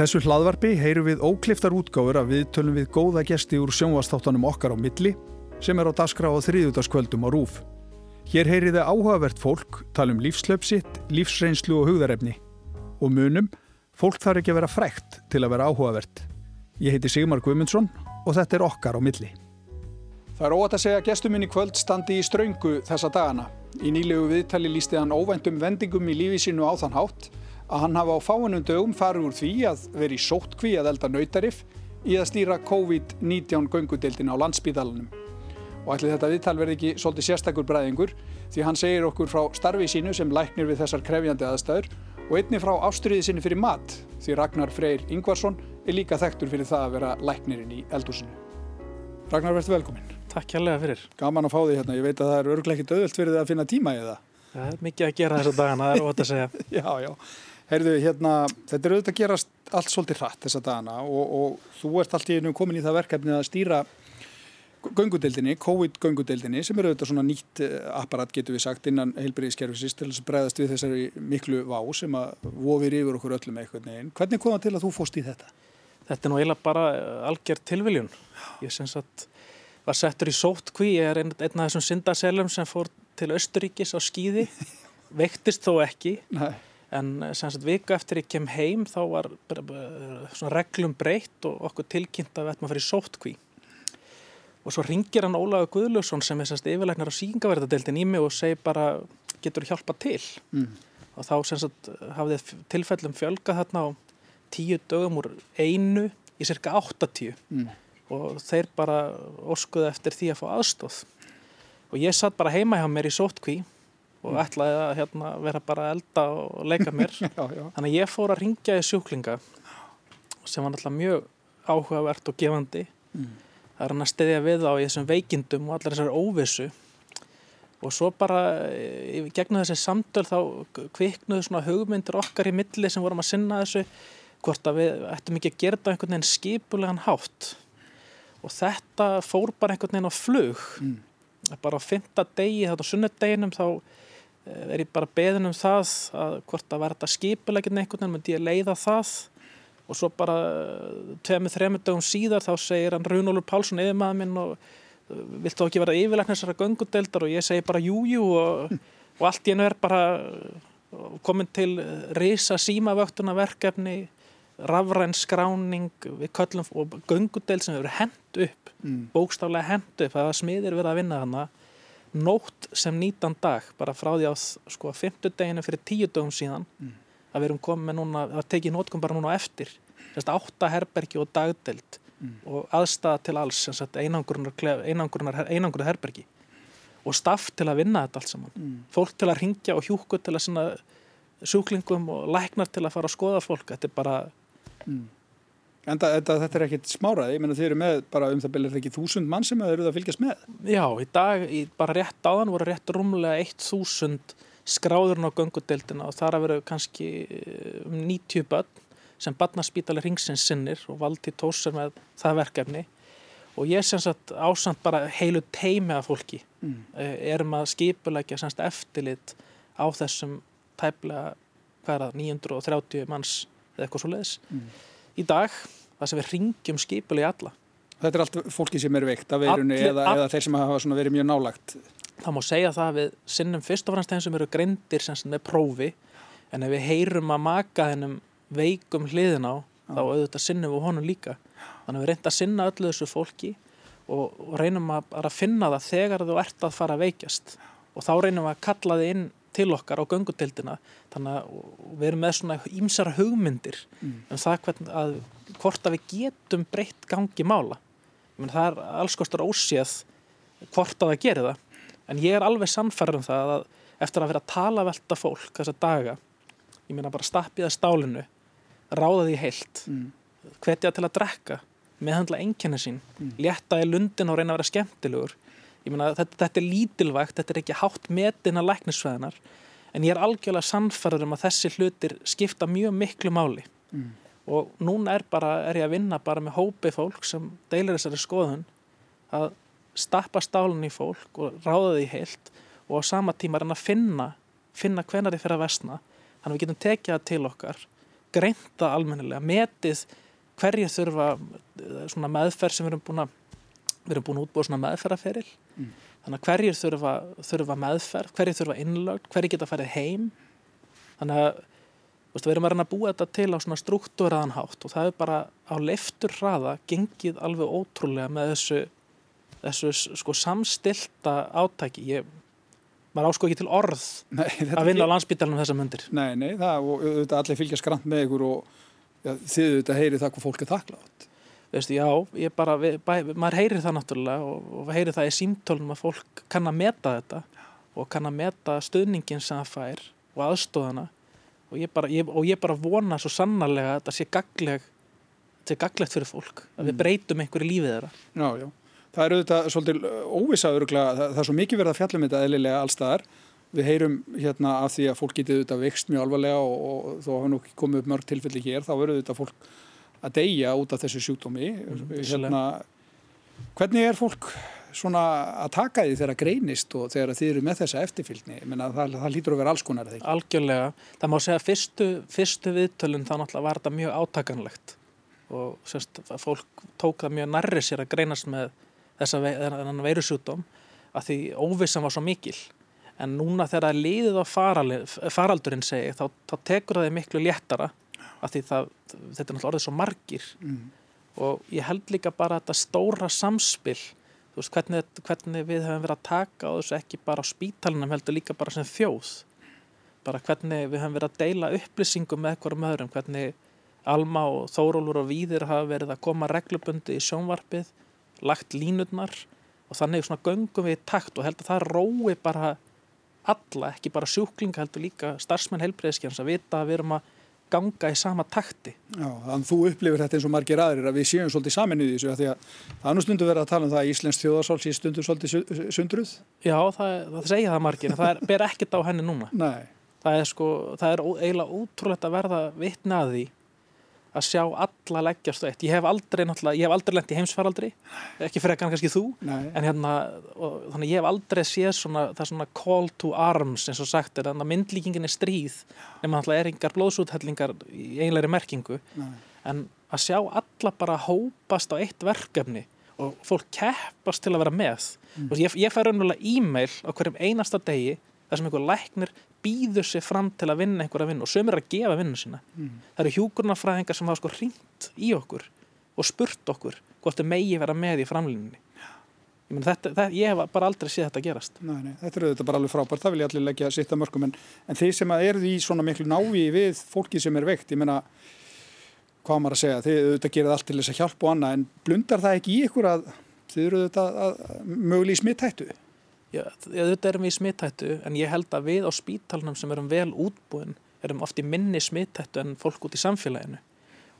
þessu hlaðvarpi heyru við ókliftar útgáfur að við tölum við góða gesti úr sjónvastáttanum okkar á milli sem er á daskra á þriðutaskvöldum á rúf. Hér heyri þið áhugavert fólk, tala um lífslöpsitt, lífsreynslu og hugðarefni. Og munum, fólk þarf ekki að vera frækt til að vera áhugavert. Ég heiti Sigmar Guimundsson og þetta er okkar á milli. Það er óvægt að segja að gestur minn í kvöld standi í ströngu þessa dagana. Í nýlegu viðtali lísti hann óvæntum vendingum í lífi sínu á þann hátt að hann hafa á fáinum dögum farið úr því að veri sóttkví að elda nautarif í að stýra COVID-19 göngudeildin á landsbíðalunum. Og ætli þetta viðtal verði ekki svolítið sérstakur bræðingur því hann segir okkur frá starfi sínu sem læknir við þessar krefjandi aðstæður og einni frá ástriði sinni fyrir mat því Ragnar Freyr Ingvarsson er líka þekktur fyrir það að vera læknirinn í eldúsinu. Ragnar, verður velkominn. Takk kærlega fyrir. Gaman að fá því hérna. Ég veit að það er örglega ekkit auðvöld fyrir það að finna tíma í það. Það er mikið að gera þessa dagana, það er ótt að segja. já, já. Heyrðu, hérna, þetta er auðvitað að gerast allt svolítið hratt þessa dagana og, og þú ert allt í einu komin í það verkefni að stýra göngudeldinni, COVID-göngudeldinni sem eru auðvitað svona nýtt eh, apparat getur við sagt innan heilbriðiskerfisins til þess að bregðast við þessari miklu vá sem að vofir yfir okkur öllum eitthvað neginn. Hvernig kom það til að þú fóst í þetta? Þetta er nú eiginlega bara eh, algjör tilviljun. Ég syns að var settur í sóttkví, ég er einn af þessum syndaselum sem fór til Östuríkis á skýði, veiktist þó ekki. Nei en eh, sem sagt vika eftir ég kem heim þá var svona reglum breytt og okkur tilkynnt að við ættum að fara í sóttkví og svo ringir hann Ólaður Guðlusson sem er semst yfirleiknar á síkingaverðadeildin í mig og segir bara getur hjálpa til mm. og þá sem sagt hafið tilfellum fjölga þarna á tíu dögum úr einu í cirka 80 mm. og þeir bara orskuði eftir því að fá aðstóð og ég satt bara heima hjá mér í sóttkví og mm. ætlaði að hérna, vera bara að elda og leika mér já, já. þannig að ég fór að ringja í sjúklinga sem var náttúrulega mjög áhugavert og gefandi mm. það er hann að stiðja við á þessum veikindum og allar þessari óvissu og svo bara gegna þessi samtöl þá kviknuðu svona hugmyndir okkar í milli sem vorum að sinna þessu hvort að við ættum ekki að gera þetta einhvern veginn skipulegan hátt og þetta fór bara einhvern veginn á flug mm. bara á fymta degi, þetta á sunnudeginum þá Eh, er ég bara beðin um það að hvort að verða skipulegin einhvern veginn, myndi ég leiða það? Og svo bara eh, tveimur, þreimur dögum síðar þá segir hann Rúnólur Pálsson yfir maður minn og eh, vilt þú ekki vera yfirleiknir þessara göngudeldar og ég segi bara jújú og, og allt í enu er bara komin til risa símavöktuna verkefni rafræn skráning við köllum og göngudeld sem hefur hend upp mm. bókstaflega hend upp að smiðir verið að vinna hana nótt sem nýtan dag bara frá því á sko 50 deginu fyrir 10 dögum síðan mm. að við erum komið núna, að tekið nótkum bara núna eftir þess að 8 herbergi og dagdelt mm. og aðstæða til alls einangrunar, einangrunar, einangrunar herbergi og staff til að vinna þetta allt saman mm. fólk til að ringja og hjúku til að sjúklingum og læknar til að fara að skoða fólk þetta er bara mm. En þetta, þetta er ekkit smáraði, ég menna þið eru með bara um það byrjar ekki þúsund mann sem það eru að fylgjast með. Já, í dag, í, bara rétt áðan voru rétt rúmlega eitt þúsund skráðurinn á göngudeildina og þar að veru kannski eh, um 90 börn sem barnaspítali ringsins sinnir og valdi tósar með það verkefni og ég sem sagt ásand bara heilu teimi af fólki mm. Eh, erum að skipulegja semst eftirlit á þessum tæplega, hvað er það, 930 manns eða eitthvað svo leiðis. Mm í dag það sem við ringjum skipuleg í alla. Þetta er allt fólki sem er veikt af veirunni eða, eða þeir sem hafa verið mjög nálagt Það má segja það að við sinnum fyrst og fremst þeim sem eru greindir sem með prófi en ef við heyrum að maka þennum veikum hliðin á þá auðvitað sinnum við honum líka. Þannig að við reynda að sinna öllu þessu fólki og, og reynum að, að finna það þegar þú ert að fara að veikjast. Og þá reynum við að kalla þið inn til okkar á göngutildina þannig að við erum með svona ímsara hugmyndir mm. um það hvern, að hvort að við getum breytt gangi mála menn, það er alls kostur óséð hvort að það gerir það en ég er alveg sannferðin um það að eftir að vera að tala velta fólk þessa daga ég meina bara stappiða stálinu ráða því heilt mm. hvetja til að drekka meðhandla enginni sín mm. létta í lundin og reyna að vera skemmtilegur Myna, þetta, þetta er lítilvægt, þetta er ekki hátt metin að læknisvæðinar en ég er algjörlega sannfærður um að þessi hlutir skipta mjög miklu máli mm. og núna er, bara, er ég að vinna bara með hópi fólk sem deilir þessari skoðun að stappa stálun í fólk og ráða því heilt og á sama tíma hann að finna finna hvenar þið fyrir að vestna þannig að við getum tekið það til okkar greinta almennilega, metið hverjir þurfa eh, svona meðferð sem við erum búin að við erum búin að útbúa svona meðferðaferil mm. þannig að hverjir þurfa, þurfa meðferð hverjir þurfa innlögn, hverjir geta farið heim. Þannig að veist, við erum að reyna að búa þetta til á svona struktúraðan hátt og það er bara á leiftur hraða gengið alveg ótrúlega með þessu, þessu sko samstilta átæki ég maður ásko ekki til orð nei, að vinna á landsbytjarnum þessa myndir Nei, nei, það, og allir fylgja skrant með ykkur og ja, þið auðvitað heyri það hvað fólk er þakklátt Veistu, já, ég bara, við, bæ, maður heyrir það náttúrulega og, og heyrir það í símtölunum að fólk kann að meta þetta og kann að meta stöðningin sem það fær og aðstóðana og ég bara, ég, og ég bara vona svo sannarlega að þetta sé gagleg þetta sé gaglegt fyrir fólk, að við mm. breytum einhverju lífið þeirra. Já, já. Það er auðvitað svolítið óvisaður það, það er svo mikið verið að fjallum þetta eðlilega allstaðar við heyrum hérna af því að fólk getið auðvitað vext mjög alvarlega og, og þó hafa nú ekki komið upp mörg tilfelli hér þá verður auðvitað fólk að deyja út af þessu sjúkdómi. Mm, hérna, hvernig er fólk svona að taka því þegar greinist og þegar þið eru með þessa eftirfylgni? Menna, það, það lítur að vera alls konar Algjörlega, það má segja fyrstu, fyrstu viðtölun þá náttúrulega var þetta mjög átakanlegt. Og sérst, fólk tók það mjög nærri sér að greinast með þennan veirusjútum að því óvissan var svo mikil. En núna þegar það liðið á faraldurinn segi þá, þá tekur það miklu léttara að því það, þetta er náttúrulega orðið svo margir mm. og ég held líka bara þetta stóra samspil þú veist hvernig, hvernig við hefum verið að taka á þessu ekki bara á spítalinum heldur líka bara sem þjóð bara hvernig við hefum verið að deila upplýsingum með eitthvað um öðrum hvernig Alma og Þórólur og Víðir hafa verið að koma reglubundi í sjónvarpið lagt línutnar og þannig svona göngum við í takt og held að það rói bara alla, ekki bara sjúklinga heldur líka starfsmenn helbreyðskjans að vita að við erum að ganga í sama takti. Já, þannig þú upplifir þetta eins og margir aðrir að við séum svolítið samin í þessu að því að það nú stundu verið að tala um það að Íslands þjóðarsál sé stundu svolítið sundruð. Já, það, það segja það margir en það er, ber ekkert á henni núna. Nei. Það er sko, það er eiginlega ótrúlegt að verða vitnaði að sjá alla leggjast og eitt ég hef aldrei ég hef aldrei lendið heimsfaraldri ekki frekan kannski þú Nei. en hérna, og, þannig ég hef aldrei séð svona, það er svona call to arms eins og sagt er, þannig að myndlíkingin er stríð nema náttúrulega er yngar blóðsúthellingar í einlegri merkingu Nei. en að sjá alla bara hópast á eitt verkefni og fólk keppast til að vera með mm. ég, ég fær raunverulega e-mail á hverjum einasta degi þar sem einhver læknir býður sér fram til að vinna einhverja vinn og sömur að gefa vinnu sína. Mm. það eru hjúkurnafræðingar sem hafa sko ringt í okkur og spurt okkur hvort þau megi vera með í framlýninni ég, meni, þetta, það, ég hef bara aldrei séð þetta gerast. Nei, nei, Þetta eru þetta bara alveg frábært, það vil ég allir leggja sitt að mörgum en, en þeir sem eru í svona miklu návi við fólki sem er veikt, ég menna hvað maður að segja, þið auðvitað gerir allt til þess að hjálpa og annað. En blundar það ekki í ykkur að þið eru auðvitað möguleg smittættu þetta erum við í smittættu en ég held að við á spítalunum sem erum vel útbúin erum oft í minni smittættu en fólk út í samfélaginu.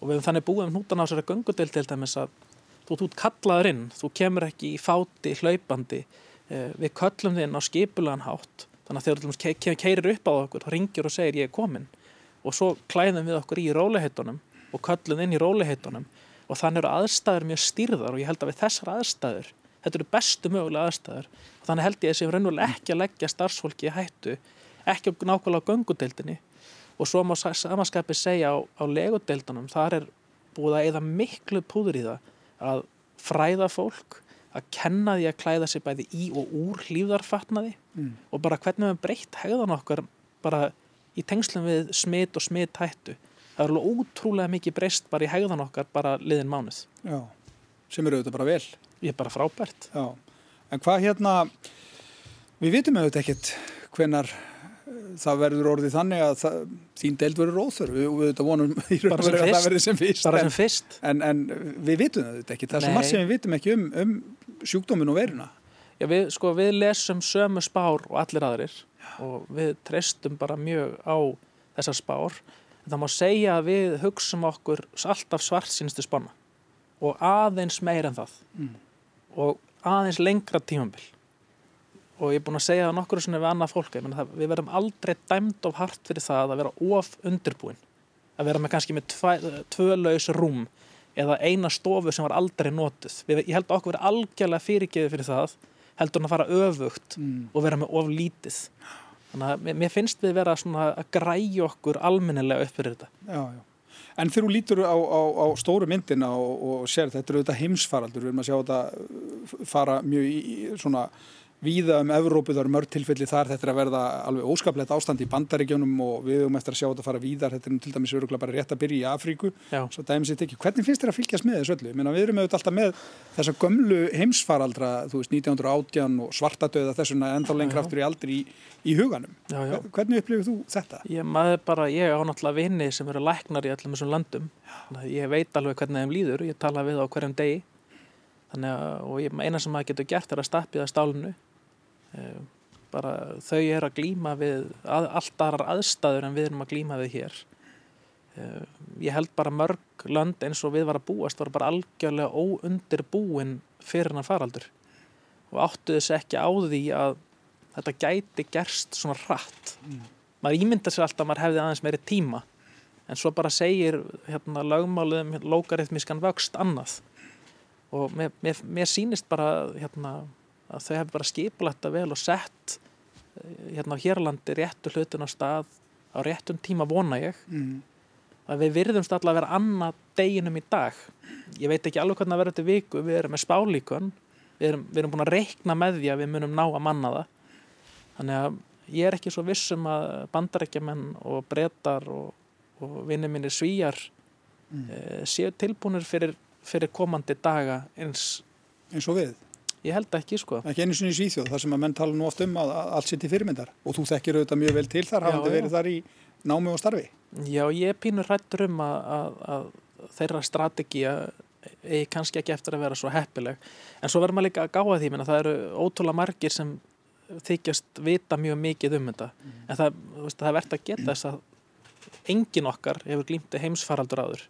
Og við hefum þannig búið um hútan á sér að göngudeil til dæmis að þú ert kallaður inn, þú kemur ekki í fáti, hlaupandi eh, við köllum þinn á skipulegan hátt. Þannig að þegar þú ke ke keirir upp á okkur þá ringir og segir ég er komin og svo klæðum við okkur í róliheitunum og köllum inn í róliheitunum og þannig eru aðstæður mjög stýrðar og ég held að við þessar aðstæður þetta eru bestu mögulega aðstæður. Og þannig held ég að sem raunverulega ekki að leggja starfsfólki í hættu ekki nákvæmlega á göngudeildinni. Og svo má samanskapi segja á, á legudeildunum, þar er búið að eða miklu púður í það að fræða fólk að kenna því að klæða sér bæði í og úr lífðarfatnaði mm. og bara hvernig við breytt hegðan okkar bara í tengslum við smitt og smitt hættu það er alveg ótrúlega mikið breyst bara í hegðan okkar bara liðin mánuð. Já, sem eru auðvitað bara vel ég er bara frábært. Já. en hvað hérna við vitum auðvitað ekkert hvenar eh, það verður orðið þannig að það, þín deild verður róþur við vonum í raun og verið að það verður sem fyrst, en, sem fyrst. En, en við vitum auðvitað ekki það er svo margt sem við vitum ekki um, um sjúkdómin og veruna Já, við, sko, við lesum sömu spár og allir aðrir Já. og við treystum bara mjög á þessar spár. En það má segja að við hugsum okkur alltaf svart sínstu spanna og aðeins meir en það. Mm og aðeins lengra tímambil og ég er búin að segja það nokkur svona við annað fólk það, við verðum aldrei dæmt of hart fyrir það að vera of undirbúin. Að vera með kannski með tvölaus rúm eða eina stofu sem var aldrei notuð. Við, ég held að okkur verið algjörlega fyrirgeði fyrir það heldur hann að fara öfugt mm. og vera með of lítið. Þannig að mér finnst við vera svona að græja okkur almennilega upp fyrir þetta. Já, já En þegar þú lítur á, á, á stóru myndina og, og sér þetta eru þetta heimsfaraldur, við erum að sjá þetta fara mjög í, í svona víða um Evrópu, það eru mörg tilfelli þar, þetta er að verða alveg óskaplegt ástand í bandaregjónum og við höfum eftir að sjá þetta fara víðar, þetta er til dæmis öruglega bara rétt að byrja í Afríku, Já. svo dæmis þetta ekki. Hvernig finnst þér að fylgjast með þessu öllu? Meina, við erum auðvitað alltaf með þessa gömlu heimsfaraldra, þú veist, 1918 og svartadöða þessuna enda lengra aftur í aldri í, í huganum. Já, já. Hvernig upplifir þú þetta? Ég maður bara, ég á náttúrulega vini sem eru læknar í allum þessum landum. Ég veit alveg hvernig þeim líður, ég tala við á hverjum degi. Þannig að, og ég, eina sem maður getur gert er að það stálinu bara þau er að glýma við að, allt aðrar aðstæður en við erum að glýma við hér. Eh, ég held bara mörg lönd eins og við var að búast var bara algjörlega óundir búin fyrir hann faraldur. Og áttu þess ekki á því að þetta gæti gerst svona rætt mm. maður ímynda sér alltaf að maður hefði aðeins meiri tíma. En svo bara segir hérna lögmáluðum lókaritmiskan vöxt annað. Og mér, mér, mér sínist bara hérna að þau hefur bara skipulagt að vel og sett eh, hérna á Hérlandi réttu hlutun á stað á réttum tíma vona ég. Mm. að við virðumst alltaf að vera annað deginum í dag. Ég veit ekki alveg hvernig að vera þetta viku. Við erum með spálíkun við erum, við erum búin að reikna með því að við munum ná að manna það. Þannig að ég er ekki svo vissum að bandarækjaman og brettar og, og vinnir minni svíjar mm. e, séu tilbúinir fyrir, fyrir komandi daga eins eins og við Ég held ekki sko. Ekki einu sinni í Svíþjóð, þar sem að menn tala nú oft um að allt sitt í fyrirmyndar og þú þekkir auðvitað mjög vel til þar, hafandi verið þar í námi og starfi. Já, ég pínur rættur um að, að, að þeirra strategíja er kannski ekki eftir að vera svo heppileg. En svo verður maður líka að gáða því, menna, það eru ótrúlega margir sem þykjast vita mjög mikið um þetta. Mm. En það, það verður að geta þess að engin okkar hefur glýmti heimsfaraldur áður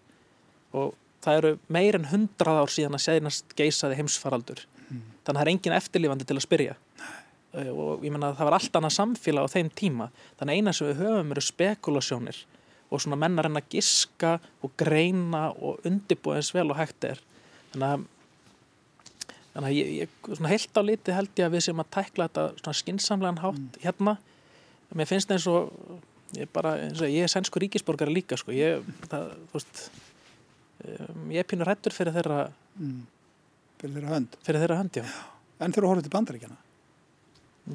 og það eru meir en hundrað ár síðan að séðnast geysaði heimsfaraldur. Þannig að það er engin eftirlifandi til að spyrja uh, og ég menna að það var allt annað samfélag á þeim tíma þannig að eina sem við höfum eru spekulasjónir og svona mennar en að giska og greina og undibúa eins vel og hægt er þannig að, þannig að ég, ég, svona heilt á liti held ég að við sem að tækla þetta svona skinsamlegan hátt mm. hérna mér finnst það eins og ég, bara, eins og ég er sænsku ríkisborgari líka sko. ég, það, veist, um, ég er pínur hættur fyrir þeirra mm. Fyrir þeirra hönd? Fyrir þeirra hönd, já. En fyrir að horfa til bandaríkjana?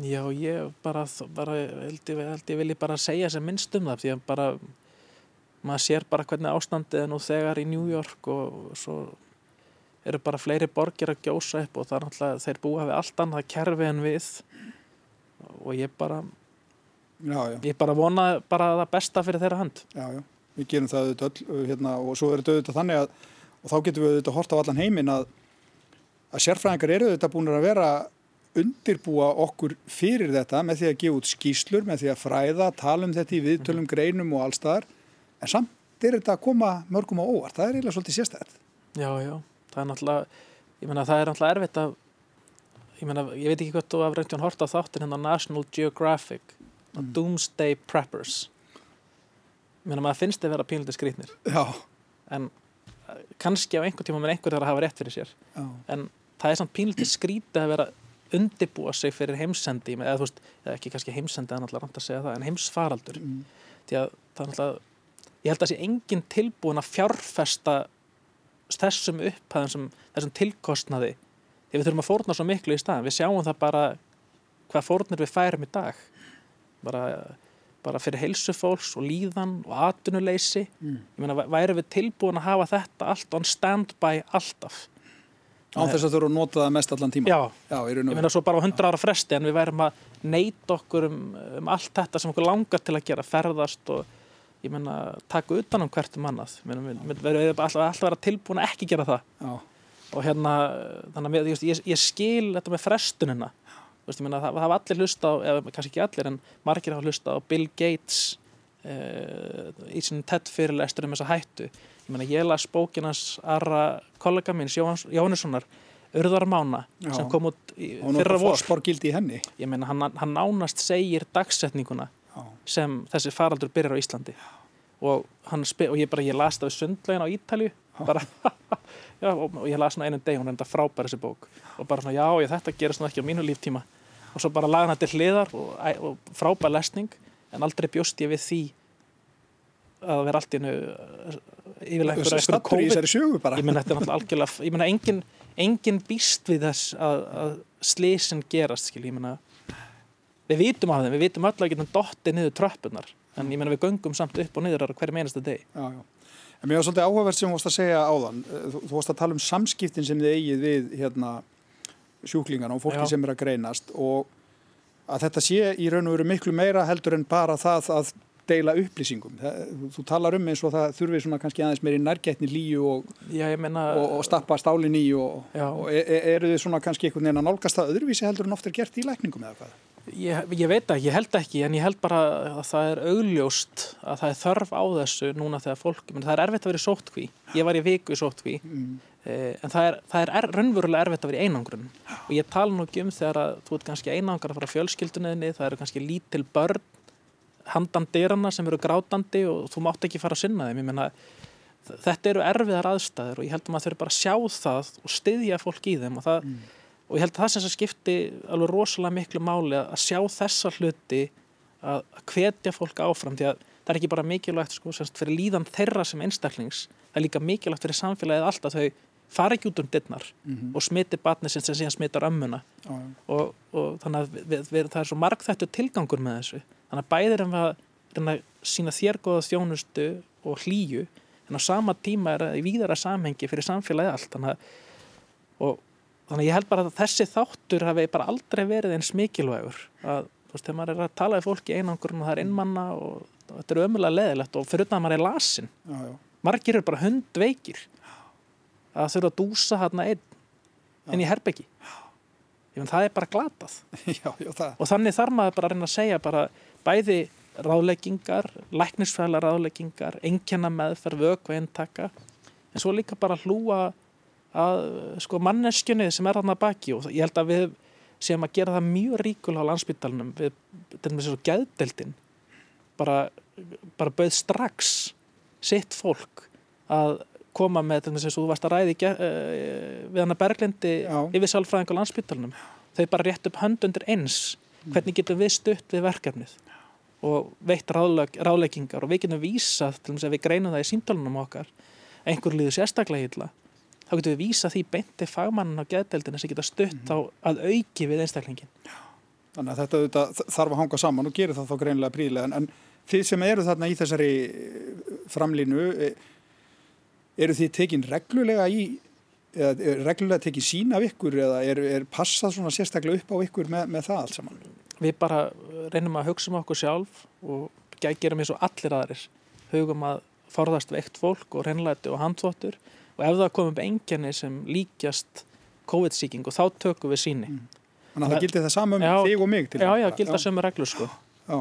Já, ég bara, bara held ég, ég vilji bara segja sem minnst um það, því að bara maður sér bara hvernig ástandið er nú þegar í New York og svo eru bara fleiri borgir að gjósa upp og það er náttúrulega, þeir búa við allt annað kerfi en við og ég bara já, já. ég bara vona bara það besta fyrir þeirra hönd. Já, já, við gerum það auðvitað hérna, og svo er þetta auðvitað þannig að og þá getum við auðvitað horta á allan heiminn að að sérfræðingar eru þetta búin að vera undirbúa okkur fyrir þetta með því að gefa út skýslur, með því að fræða, tala um þetta í viðtölum, greinum og allstaðar en samt er þetta að koma mörgum á óvart, það er eiginlega svolítið sérstæðar. Já, já, það er náttúrulega, ég menna það er náttúrulega erfitt að, ég menna, ég veit ekki hvort þú hafði reyndjón hort á þáttin hérna National Geographic, mm. Doomsday Preppers, ég menna maður finnst þið að vera pínlítið skrítnir. Já. En kannski á einhver tíma með einhver þar að hafa rétt fyrir sér, já. en það er samt pínlítið skrítið að vera undibúa sig fyrir heimsendi eða þú veist, eða ekki kannski heimsendi er náttúrulega rámt að segja það, en heimsfaraldur. Mm. því að það er náttúrulega ég held að sé engin tilbúin að fjárfesta þessum upphæðum sem, þessum tilkostnaði. Því við þurfum að fórna svo miklu í staðan við sjáum það bara hvað fórnir við færum í dag. Bara, bara fyrir heilsufólks og líðan og atvinnuleysi. Mm. ég meina, væri við tilbúin að hafa þetta allt on standby alltaf Á þess að þú eru að nota það mest allan tíma? Já, Já ég meina svo bara á hundra ára fresti en við værum að neyta okkur um, um allt þetta sem okkur langar til að gera, ferðast og ég meina taka utan um hvert um annað. Við verðum alltaf, alltaf vera tilbúin að ekki gera það. Já. Og hérna, þannig að ég, ég skil þetta með frestunina. Veist, meina, það hafa allir hlusta á, eða kannski ekki allir en margir hafa hlusta á Bill Gates uh, í sinni TED fyrirlestur um þessa hættu ég meina ég las bókinans aðra kollega minns Jóhannessonar Urðarmána Já. sem kom út fyrra vor. ég meina hann, hann nánast segir dagsetninguna Já. sem þessi faraldur byrjar á Íslandi. Og, og ég, bara, ég las það við sundlegin á Ítalju bara, já, og, og ég las hann einum deg hún er enda frábær þessi bók. Og bara svona já ég, þetta gerist nú ekki á mínu líftíma. Og svo bara laga hann til hliðar og, og frábær lesning en aldrei bjóst ég við því að vera allt í hennu yfirlega sjögu bara ég menna þetta er algjörlega ég menna engin, engin býst við þess að, að slísin gerast skil, ég menna við vitum á þeim, við vitum öll að getum dottið niður tröppunar en ég menna við göngum samt upp og niður hverjum einasta deg já, já. En mér var svolítið áhugavert sem þú vorust að segja áðan þú, þú vorust að tala um samskiptin sem þið eigið við hérna, sjúklingarna og fólki já. sem er að greinast og að þetta sé í raun og veru miklu meira heldur en bara það að deila upplýsingum. Það, þú talar um eins og það þurfi svona kannski aðeins meiri nærgætni líu og, meina, og, og stappa stálin í og, og e, e, eru þið svona kannski einhvern veginn að nálgast það öðruvísi heldur en oft er gert í lækningum eða hvað? Ég, ég veit ekki, ég held ekki en ég held bara að það er augljóst að það er þörf á þessu núna þegar fólk, það er erfitt að vera í sótkví ég var í viku í sótkví mm. eh, en það er, það er er, raunverulega erfitt að vera í einangrun og ég tala nú ekki um þegar að þú ert kannski einangar að fara fjölskyldunniðni, það eru kannski lítil börn handan dyrana sem eru grátandi og þú mátt ekki fara að sinna þeim meina, þetta eru erfiðar aðstæður og ég held að maður þurfi bara að sjá það og styðja fólk í þeim og, það, mm. og ég held að það sem skipti alveg rosalega miklu máli að sjá þessa hluti að, að hvetja fólk áfram því að það er ekki bara mikilvægt sko, semst, fyrir líðan þeirra sem einstaklings það er líka mikilvægt fyrir samfélagið alltaf þau fara ekki út um dittnar mm -hmm. og smiti batni sem síðan smitar ömmuna ah, og, og þannig að við, við, það er svo margþættu tilgangur með þessu þannig að bæðir en að sína þér goða þjónustu og hlýju en á sama tíma er það í víðara samhengi fyrir samfélagi allt. Þannig að, og, þannig að ég held bara að þessi þáttur hafi bara aldrei verið eins mikilvægur. Að þú veist þegar maður er að tala í fólki einangur og það er innmanna og, og þetta er ömulega leðilegt og fyrir utan að maður er lasin já, já. margir eru bara hundveikir að þurfa að dúsa hérna einn en ég herp ekki það er bara glatað. Já, það. og þannig þarf maður bara að reyna að segja bara bæði ráðleggingar, læknisfæla ráðleggingar, engjana meðferð, vöku eintaka, en svo líka bara hlúa að sko manneskjunni sem er aðna baki. Og ég held að við séum að gera það mjög ríkul á landsbytalanum við, til og með svo gæðdeldin bara, bara bauð strax sitt fólk að koma með, og þess að þú varst að ræði uh, við hann að Berglindi yfir sálfræðing á landsbytalanum þau bara rétt upp höndundir eins. Hvernig getum við stutt við verkefnið? Og veitt ráðleg, ráðleggingar. Og við getum vísað til þess að við greinum það í símtálunum okkar einhver liður sérstaklega illa þá getum við vísað því beinti fagmannin á geðdeldina sem geta stutt mm. -hmm. á að auki við einstaklingin Þannig að þetta, þetta þarf að hanga saman og gerir það þá greinlega prílega en, en þið sem eru þarna í þessari eh, framlínu eh, eru þið tekin reglulega í eða reglulega tekið sína af ykkur eða er, er passað svona sérstaklega upp á ykkur með, með það allt saman? við bara reynum að hugsa um okkur sjálf og gerum eins og allir aðrir. Hugum að forðast veikt fólk og reynlæti og handþóttur og ef það komum enginni sem líkjast COVID-síking og þá tökum við síni mm. Þannig að það gildi það saman um þig og mig Já, já, gildi það saman reglur sko. Já,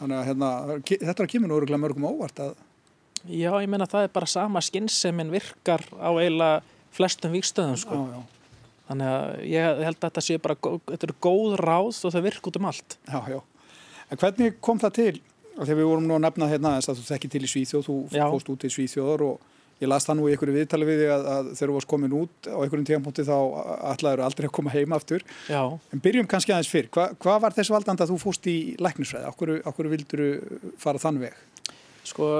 þannig að hérna, þetta er að kemur nú mörgum óvart að Já, ég meina það er bara sama skinn sem minn virkar á eiginlega flestum vikstöðum sko. Já, já. Þannig að ég held að þetta sé bara þetta eru góð ráð og það virk út um allt. Já, já, en hvernig kom það til? Þegar við vorum nú að nefna hérna að þú þekki til í Svíþjóð, þú já. fóst út í Svíþjóður og ég las það nú í einhverju viðtali við að, að þegar þú varst komin út á einhverjum tíðanpóti þá ætlaður aldrei að koma heima aftur. Já. en byrjum kannski aðeins fyrr. Hva, hvað var þess valdand að þú fóst í læknisfræði? Okkur, vildur fara þann veg? Sko,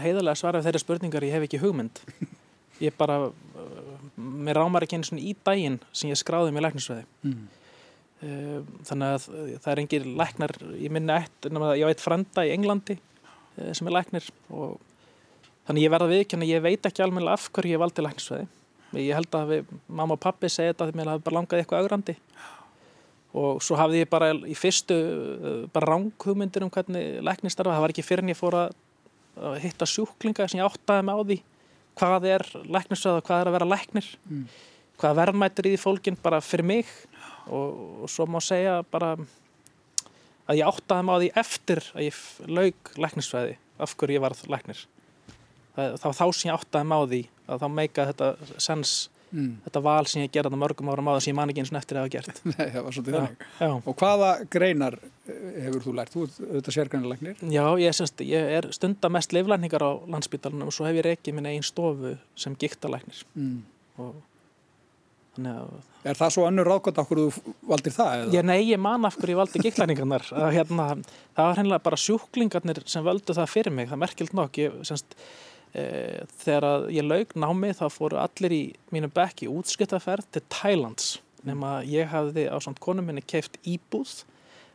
heiðarlega svarað þeirra spurningar ég hef ekki hugmynd. Ég bara mér rámar ekki eins og í daginn sem ég skráði mér læknisveði mm. Eh, þannig að það er engir læknar, ég minna eitt ég á eitt frenda í Englandi eh, sem er læknir og þannig ég verða viðkjörna, ég veit ekki alveg af hverju ég valdi læknisveði ég held að við, mamma og pappi segja þetta að mér hafi bara langað eitthvað augrandi og svo hafði ég bara í fyrstu eh, bara ránghugmyndir um hvernig læknistarfa, það var ekki fyrir en ég fór að hitta sjúklinga sem ég áttaði mig á því hvað er læknisöð og hvað er að vera læknir. Mm. hvað verðmættir í því fólkin bara fyrir mig. Og, og svo má segja bara að ég áttaði mig á því eftir að ég laug læknisfæði af hverju ég varð læknir. Það, þá þá sem ég áttaði mig á því að þá meika þetta sens mm. þetta val sem ég gerði mörgum ára máða sem ég man ekki eins og eftir að hafa gert Nei, það var svolítið þannig Og hvaða greinar eh, hefur þú lært? Þú ert auðvitað sérgreinarlegnir Já, ég, semst, ég er stunda mest leiflækningar á landsbytalanum og svo hef ég reykið minn einn stofu sem gíktalæknir mm. og Er það svo önnur ráðgótt af hverju þú valdir það? Ég, nei, ég man af hverju ég valdi gíklæningarnar hérna, það var hennilega bara sjúklingarnir sem völdu það fyrir mig, það er merkilt nokk ég, semst, þegar ég laug námi þá fóru allir í mínu bekki útskiptaferð til Thailands nema ég hafði á samt konum minni keift íbúð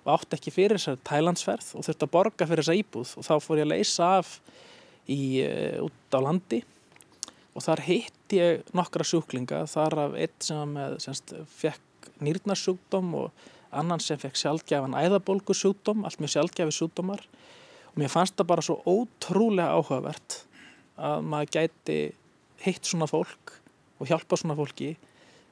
og átti ekki fyrir þessari Thailandsferð og þurfti að borga fyrir þessa íbúð. Og þá fór ég að leysa af í, e, út á landi og þar hitt ég nokkra sjúklinga þar af eitt sem með, semst, fekk nýrnarsjúkdóm og annan sem fekk sjálfgefan æðabolgusjúkdóm, allt mjög sjálfgefi sjúkdómar. Og mér fannst það bara svo ótrúlega áhugavert að maður gæti hitt svona fólk og hjálpa svona fólki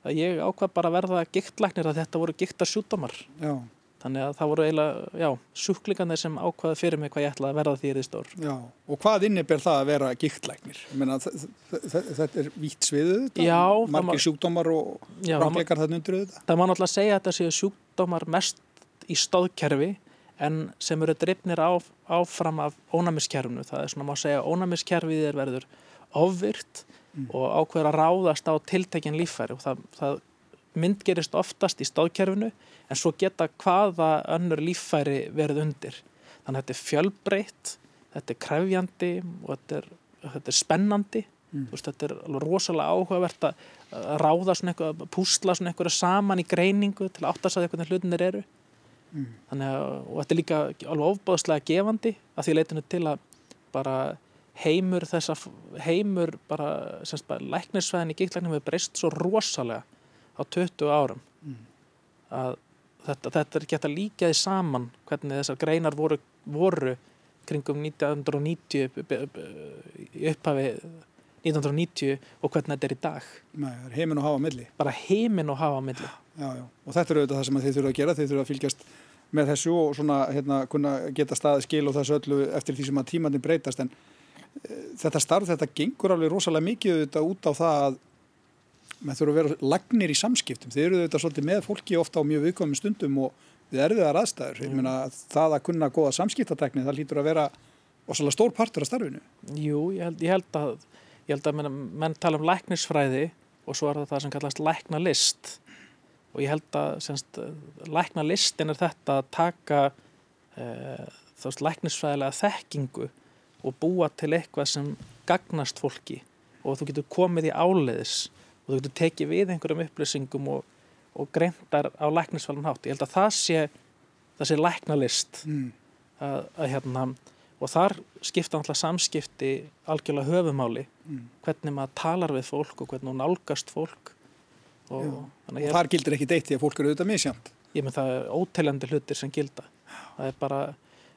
að ég ákvað bara að verða giktlæknir að þetta voru gikta sjúkdómar Já Þannig að það voru eiginlega, sjúklingarnir sem ákvaði fyrir mig hvað ég ætlaði að verða því í því stór. Já, og hvað inniber það að vera giktlæknir? Þetta er vítt sviðuð þetta? Margir sjúkdómar og rákleikar þarna undir þetta? Það má náttúrulega segja að þetta séu sjúkdómar mest í stóðkerfi en sem eru drifnir á, áfram af ónæmiskerfinu. Það er svona, má segja, ónæmiskerfið er verður ofvirt mm. og ákveður að ráðast á tiltekinn lífæri og það, það myndgerist oftast í stóðkerfinu en svo geta hvaða önnur líffæri verið undir. Þannig að þetta er fjölbreytt, þetta er krefjandi og þetta er, þetta er spennandi. Mm. Veist, þetta er alveg rosalega áhugavert að ráða svona eitthvað, að púsla svona eitthvað saman í greiningu til að áttast að eitthvað hlutinir eru. Mm. Þannig að, og þetta er líka alveg ofbáðslega gefandi að því leitinu til að bara heimur þessa, heimur bara, semst bara, læknisvæðin í gíklæknum hefur breyst svo rosalega á 20 árum mm. að þetta, þetta er gett að líka því saman hvernig þessar greinar voru, voru kringum 1990 í upphafi 1990 og hvernig þetta er í dag. Nei, heimin og hafa milli. Bara heimin og hafa milli. Já, já. og þetta eru auðvitað það sem þið þurfa að gera. Þið þurfa að fylgjast með þessu og svona, hérna, geta staðið skil og þessu öllu eftir því sem að tímandin breytast. En e, þetta starf, þetta gengur alveg rosalega mikið auðvitað út á það að maður þurfa að vera lagnir í samskiptum. Þeir eru þetta svolítið með fólki ofta á mjög viðkomum stundum og við erfiðar aðstæður. Mm. meina, það að kunna góða samskiptatekni það lítur að vera ósala stór partur af starfinu. Jú, ég held, ég held að ég held að menn, menn tala um læknisfræði og svo er það það sem kallast læknalist og ég held að semst, læknalistin er þetta að taka e, þást læknisfræðilega þekkingu og búa til eitthvað sem gagnast fólki og þú getur komið í áleiðis og þú getur tekið við einhverjum upplýsingum og, og greintar á læknisfælun hátt. Ég held að það sé, það sé læknalist mm. að, að hérna og þar skipta alltaf samskipti algjörlega höfumáli mm. hvernig maður talar við fólk og hvernig hún nálgast fólk. Og, og þar gildir ekki deitt því að fólk eru auðvitað misjamt ég menn það er óteljandi hlutir sem gilda. Það er bara,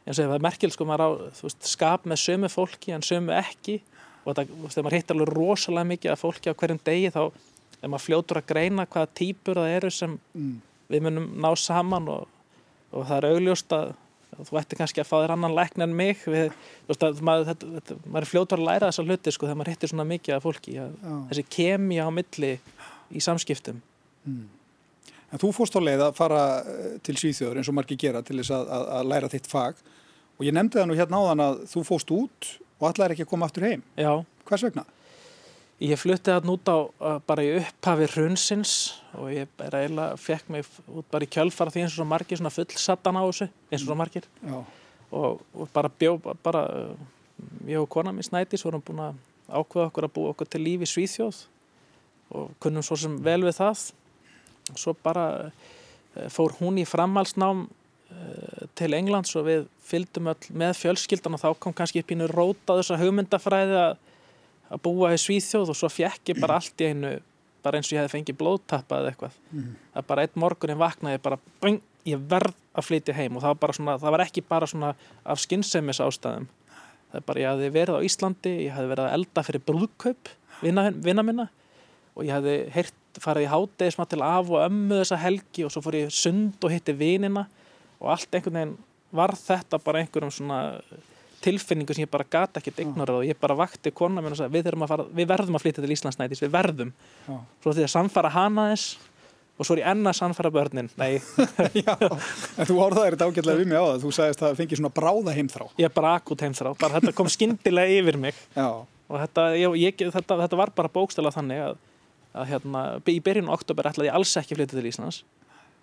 eins og það er merkil sko maður á veist, skap með sömu fólki en sömu ekki. Og þetta, þegar maður hittar alveg rosalega mikið af fólki á hverjum degi þá er maður fljótur að greina hvaða týpur það eru sem mm. við munum ná saman og, og það er augljóst að þú ætti kannski að fá þér annan lækn en mig við, veist, maður, þetta, þetta, maður er fljótur að læra þessa hluti sko, þegar maður hittir svona mikið af fólki að, þessi kemi á milli í samskiptum mm. En þú fórst á leið að fara eh, til Svíþjóður eins og margir gera til þess að, að, að læra þitt fag og ég nefndi það nú hérna áðan að þú fórst út og allar ekki að koma aftur heim. Já. Hvers vegna? Ég flutti það nút á bara í upphafi hrunsins og ég eiginlega fekk mig út bara í kjölfara því eins og svo margir svona fullsattan á þessu, eins og svo margir. Já. Og, og bara bjó, bara, ég og kona mín Snædís vorum búin að ákveða okkur að búa okkur til lífi í Svíþjóð og kunnum svo sem vel við það. Og svo bara eh, fór hún í framhalsnám Eh, til Englands og við fylgdum öll með fjölskyldan og þá kom kannski upp ínu róta þessa hugmyndafræði að, að búa í Svíþjóð og svo fjekk ég bara allt í einu bara eins og ég hefði fengið blóðtappa eða eitthvað mm. að bara einn morgunin vaknaði bara bing, ég verð að flytja heim og það var, svona, það var ekki bara svona af skynnsemis ástæðum það er bara ég hefði verið á Íslandi ég hefði verið að elda fyrir brúðkaup vinna, vinna minna og ég hefði heyrt, farið í hátegi til af og ömmu þessa helgi og svo fór ég sund og hitti vinina og allt einhvern veginn var þetta bara einhverjum svona tilfinningu sem ég bara gata ekkert ignorað og ég bara vakti kona mér og sagði við, fara, við verðum að flytja til Íslandsnætis, við verðum. Já. svo því að samfara hana þess og svo er ég enna samfara börnin. Nei. Já, en þú orðaði þetta ágætlega við mig á það. Þú sagðist að það fengi svona bráða heimþrá. Ég er bara akut heimþrá, bara þetta kom skindilega yfir mig. Já. og þetta, ég, ég, þetta, þetta var bara bókstala þannig að, að hérna, í byrjun oktober ætlaði ég alls ekki flytja til Íslands.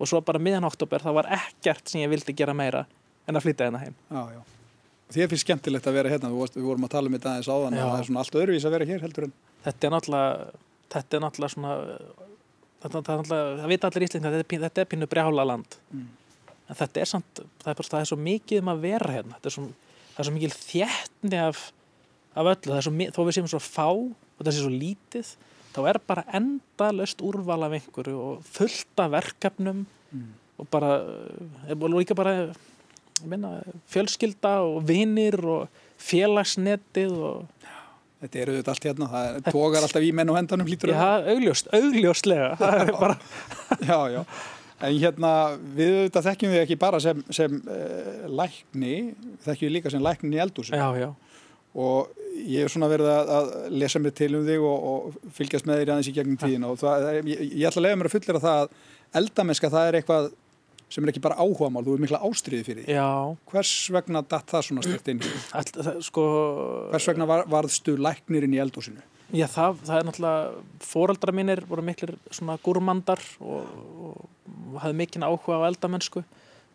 Og svo bara miðan oktober það var ekkert sem ég vildi gera meira en að flytja hérna heim. Já, já. Þið finnst skemmtilegt að vera hérna, við vorum að tala um þetta aðeins áðan það er svona allt öðruvís að vera hér heldur en Þetta er náttúrulega, þetta er náttúrulega svona þetta er náttúrulega, það vita allir íslengar þetta, þetta er pínu brjála land mm. en þetta er samt, það er, bara, það er svo mikið um að vera hérna, þetta er svo, það er svo mikið þjættni af, af öllu það svo, þó við séum svo fá og þetta sé svo lítið, þá er bara endalust úrval af einhverju og fullta verkefnum mm. og bara, og líka bara minna, fjölskylda og vinnir og félagsnetið og Þetta eru þetta allt hérna, það tókar alltaf í menn og hendanum hlítur. Já, augljóst, augljóstlega, það er bara... já, já, en hérna við þetta þekkjum við ekki bara sem, sem uh, lækni, þekkjum við líka sem læknin í eldúsinu. Já, já. Og ég er svona verið að, að lesa mig til um þig og, og fylgjast með þér aðeins í gegnum tíðin og það, ég, ég ætla að lega mér að fullera það að eldamenska það er eitthvað sem er ekki bara áhuga mál, þú er mikla ástriði fyrir því. Já. Hvers vegna datt það svona stert inn? Það, sko... Hvers vegna var, varðstu læknirinn í eldúsinu? Já, það, það er náttúrulega, fóraldra mínir voru miklir svona gúrmandar og, og hafði mikinn áhuga á eldamennsku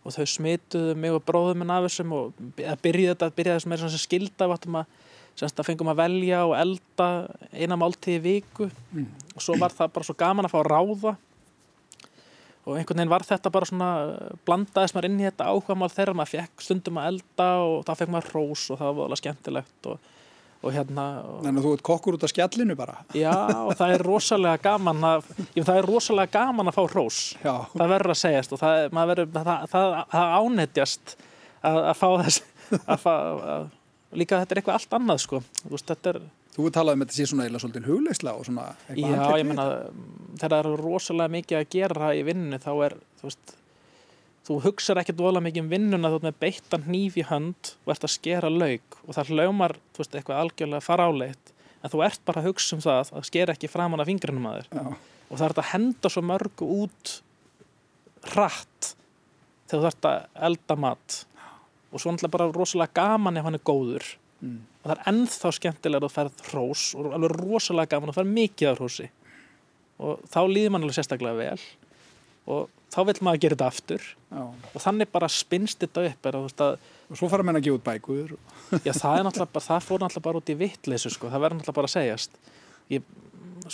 og þau smituðu mig og bróðum minn af þessum og byrjuði þetta, byrjuði þessum með svona skilda vatnum að, semst að fengum að velja og elda eina máltíði viku mm. og svo var það bara svo gaman að fá að ráða og einhvern veginn var þetta bara svona blandaðis maður inn í þetta áhugamál þegar maður fekk stundum að elda og þá fekk maður rós og það var alveg skemmtilegt og, og hérna Þannig að þú ert kokkur út af skjallinu bara. Já og það er rosalega gaman að ég, það er rosalega gaman að fá rós já. það verður að segjast og það, verður, það, það, það ánetjast að, að fá þess að fá, að, líka þetta er eitthvað allt annað sko. Veist, þetta er Þú talaði um þetta sé svona eða svolítið hugleisla og svona eitthvað Já, ég menna, þegar það eru rosalega mikið að gera í vinninu þá er, þú veist, þú hugsaður ekkert volað mikið um vinnuna þú ert með beittan hníf í hönd og ert að skera laug og það hlaumar, þú veist, eitthvað algjörlega faráleitt en þú ert bara að hugsa um það að skera ekki framann af fingrinum að þér. Og það ert að henda svo mörgu út hratt þegar þú ert að elda mat. Og svo mm og það er ennþá skemmtilega að ferð hrós og alveg rosalega gaman að ferð mikið af hrósi. Og þá líður mann alveg sérstaklega vel. Og þá vil maður gera þetta aftur. Já. og þannig bara spinnst þetta upp er, að, og svo fara menn að gefa út bækur. Já það er bara, það fór náttúrulega bara út í vittleysu sko, það verður náttúrulega bara að segjast. Ég,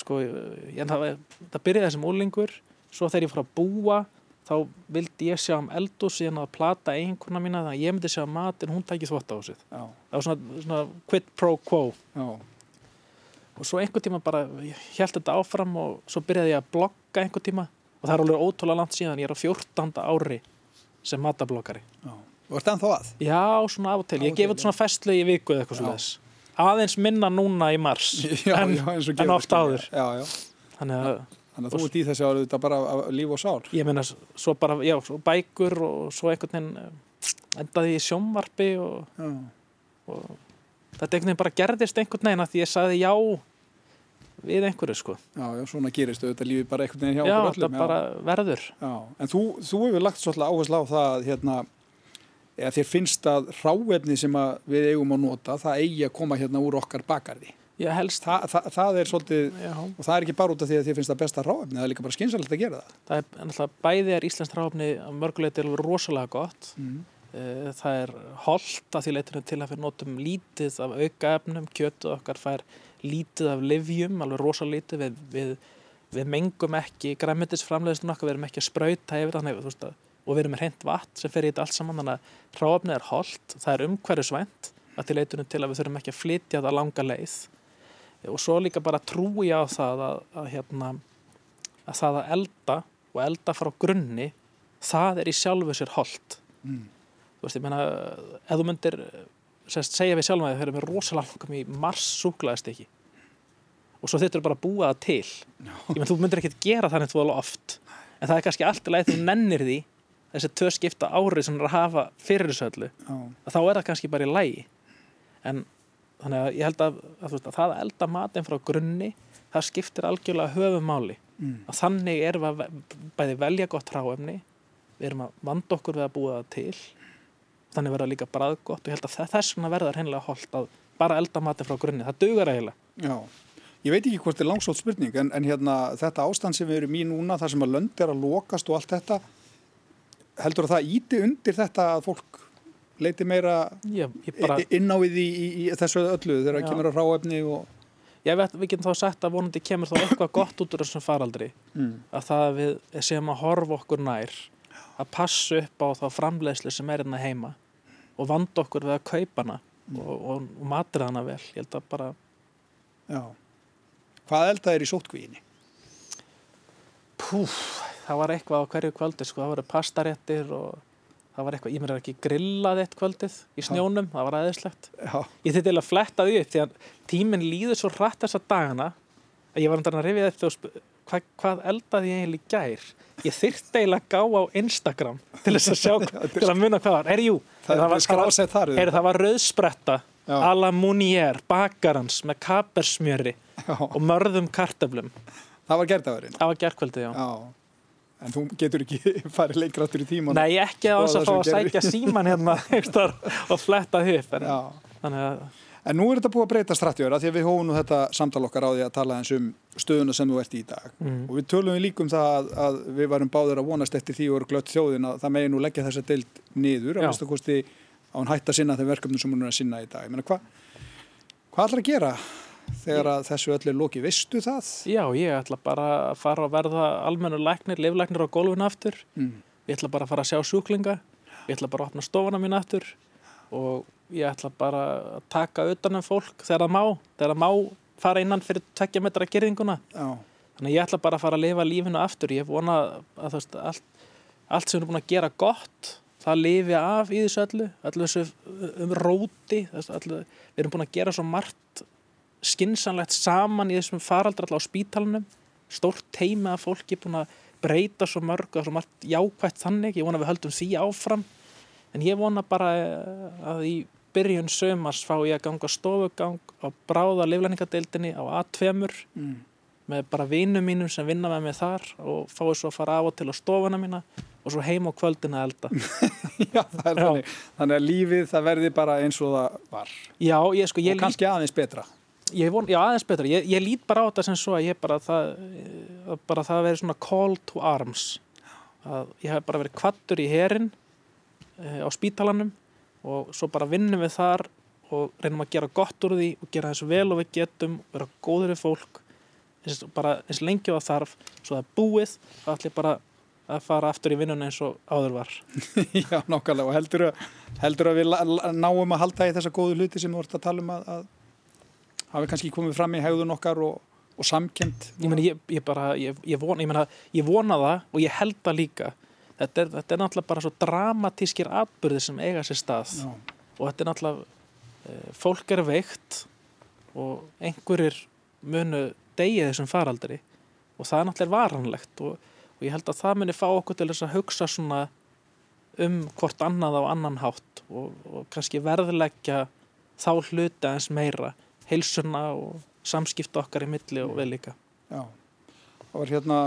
sko, ég, það, það byrjaði sem úlingur svo þegar ég fór að búa þá vildi ég sjá um eldu síðan að plata einhverna mína þannig að ég myndi sjá mat en hún tækið þvott á þessu það var svona, svona quid pro quo. Já. og svo einhver tíma bara ég held þetta áfram og svo byrjaði ég að blogga einhver tíma. Og það er alveg ótrúlega langt síðan ég er á 14. ári sem matabloggari. Og er það ennþá að? Já, svona af og til, ég gef þetta svona festlu í viku eða eitthvað svona aðeins minna núna í mars já, en, já, en ofta áður. Þannig að Þannig að þú ert í þessi árið þetta bara líf og sál. Ég meina, svo bara, já, svo bækur og svo einhvern veginn eh, endaði í sjómvarpi og, og þetta einhvern veginn bara gerðist einhvern veginn að því ég sagði já við einhverju, sko. Já, já, svona gerist þetta lífi bara einhvern veginn hjá já, okkur öllum. Já, þetta bara verður. Já, en þú, þú hefur lagt svolítið áherslu á það, hérna, eða þér finnst að ráefni sem að við eigum að nota, það eigi að koma hérna úr okkar bakarði. Já, helst. Þa, það, það er svolítið, Já. og það er ekki bara út af því að þið finnst það besta ráfni, það er líka bara skynsalegt að gera það. Það er náttúrulega, bæði er Íslands ráfni að mörguleiti er rosalega gott. Mm. Það er holdt að því leitinu til að fyrir notum lítið af aukaefnum, kjötu okkar fær lítið af livjum, alveg rosalítið, við, við, við mengum ekki græmitisframleðistunum okkar, við erum ekki að spröyta yfir þannig, þú veist að, og við erum með hreint vatn sem fer í þetta allt saman, þannig að ráfni er holdt, það er umhverjusvænt að því leitinu til að við þurfum ekki að flytja það langa leið og svo líka bara trúi á það að, að, hérna, að það að elda og elda frá grunni það er í sjálfu sér holdt mm. þú veist, ég meina ef þú myndir sérst, segja við sjálf að þau höfum við rosalega langum í mars súklaðist ekki og svo þurftur bara að búa það til no. ég menn, þú myndir ekkert gera þannig þú alveg oft en það er kannski alltaf leið þú nennir því þessi tvö skipta árið sem er að hafa fyrir þessu öllu no. þá er það kannski bara í lægi en þannig að ég held að, að, veist, að það að elda matin frá grunni það skiptir algjörlega höfumáli mm. að þannig erum við að bæði velja gott ráefni við erum að vanda okkur við að búa það til þannig verða líka bræðgott og ég held að þess vegna verða hennilega holdt að bara elda matin frá grunni, það dugar eiginlega. Já, ég veit ekki hvort þetta er langsótt spurning en, en hérna þetta ástand sem við erum í núna þar sem að lönd er að lokast og allt þetta heldur að það íti undir þetta að fólk leiti meira ég bara... inn á við í, í, í þessu öllu þegar það kemur á ráefni og... Ég veit, við getum þá sagt að vonandi kemur þá eitthvað gott út úr þessum faraldri mm. að það við séum að horfa okkur nær að passa upp á þá framleiðslu sem er hérna heima og vanda okkur við að kaupa hana mm. og, og, og matur hana vel ég held að bara Já. Hvað elda er í sótkvíðinni? Púf, það var eitthvað á hverju kvöldi sko, það voru pastaréttir og það var eitthvað, ég mér er ekki grillað eitt kvöldið í snjónum, það var aðeinslegt ég þurfti að fletta því upp því að tíminn líður svo hratt þessa dagana að ég var undan að rifja þetta hva, hvað eldaði ég eiginlega gær? Ég þyrtti eiginlega gá á Instagram til þess að sjá, til að munna hvað var. Er jú, það, það, er, það var rauðspretta ala munier, bakarans með kapersmjöri og mörðum kartöflum. Það var gerðavörinn En þú getur ekki farið leikráttur í tíman Nei, ekki að þess að fá að sækja síman hérna og fletta upp en, að... en nú er þetta búið að breyta strattjóra því að við hóum nú þetta samtal okkar á því að tala eins um stöðuna sem þú ert í dag. Mm. og við tölum við líkum það að, að við varum báður að vonast eftir því og eru glött þjóðin að það megi nú leggja þessa deild niður að viðstu kosti á hann hætt að sinna þeim verkefnum sem hún er að sinna í dag. Hvað hva ætlar að gera þegar að þessu öll er lóki, veistu það? Já, ég ætla bara að fara að verða almennu læknir, liflæknir á gólfinu aftur. Mm. ég ætla bara að fara að sjá sjúklinga. Ég ætla bara að opna stofana mín aftur. Og ég ætla bara að taka utanum fólk þegar það má þegar það má fara innan fyrir tvekja metra gerðinguna Já. þannig ég ætla bara að fara að lifa lífinu aftur. Ég vona að veist allt, allt sem erum búin að gera gott það lifi af í þessu öllu. Öllu þessu um róti öllu, við erum búin að gera svo margt skinsanlegt saman í þessum faraldar alltaf á spítalunum stórt teimi að fólki búin að breyta svo mörg og svo margt jákvægt þannig. Ég vona að við höldum því áfram. En ég vona bara eh, að í byrjun sömars fá ég að ganga stofugang á bráða liflæningadeildinni á A2 mm. með bara vinum mínum sem vinna með mig þar og fáið svo að fara af og til á stofuna mína og svo heim á kvöldina elda. Já, það er Já. þannig. Þannig að lífið það verði bara eins og það var. Já, ég sko ég og kannski aðeins betra Von, já, aðeins betra. Ég, ég lít bara á þetta sem svo að ég bara það, bara það að vera svona call to arms. Að ég hef bara verið kvattur í herin e, á spítalanum og svo bara vinnum við þar og reynum að gera gott úr því og gera þessu vel og við getum, vera góður í fólk, eins, bara eins lengi á það þarf, svo það er búið, það ætlir bara að fara aftur í vinnuna eins og áður var. já, nokkarlega og heldur að, heldur að við náum að halda í þessa góðu hluti sem við vortum að tala um að, að hafi kannski komið fram í hegðun okkar og, og samkend ég, meni, ég, ég, bara, ég vona, mena, vona það og ég held það líka. Þetta er, þetta er náttúrulega bara svo dramatískir atbyrðir sem eiga sér stað. Já. og þetta er náttúrulega e, fólk er veikt og einhverjir munu degið þessum faraldri. Og það er náttúrulega varanlegt og, og ég held að það muni fá okkur til þess að hugsa svona um hvort annað á annan hátt og, og kannski verðleggja þá hluti aðeins meira heilsuna og samskipt okkar í milli og vel líka Já, það var hérna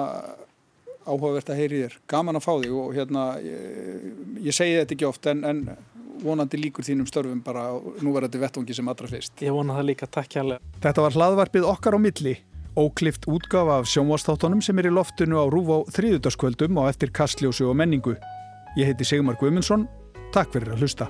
áhugavert að heyri þér, gaman að fá þig og hérna, ég, ég segi þetta ekki oft en, en vonandi líkur þínum störfum bara nú verður þetta vettvangi sem allra fyrst. Ég vona það líka, takk hjálpa. Þetta var hlaðvarpið okkar á milli, óklift útgafa af sjónvastáttunum sem er í loftinu á Rúf á þriðutaskvöldum og eftir kastljósu og menningu. Ég heiti Sigmar Guimundsson, takk fyrir að hlusta.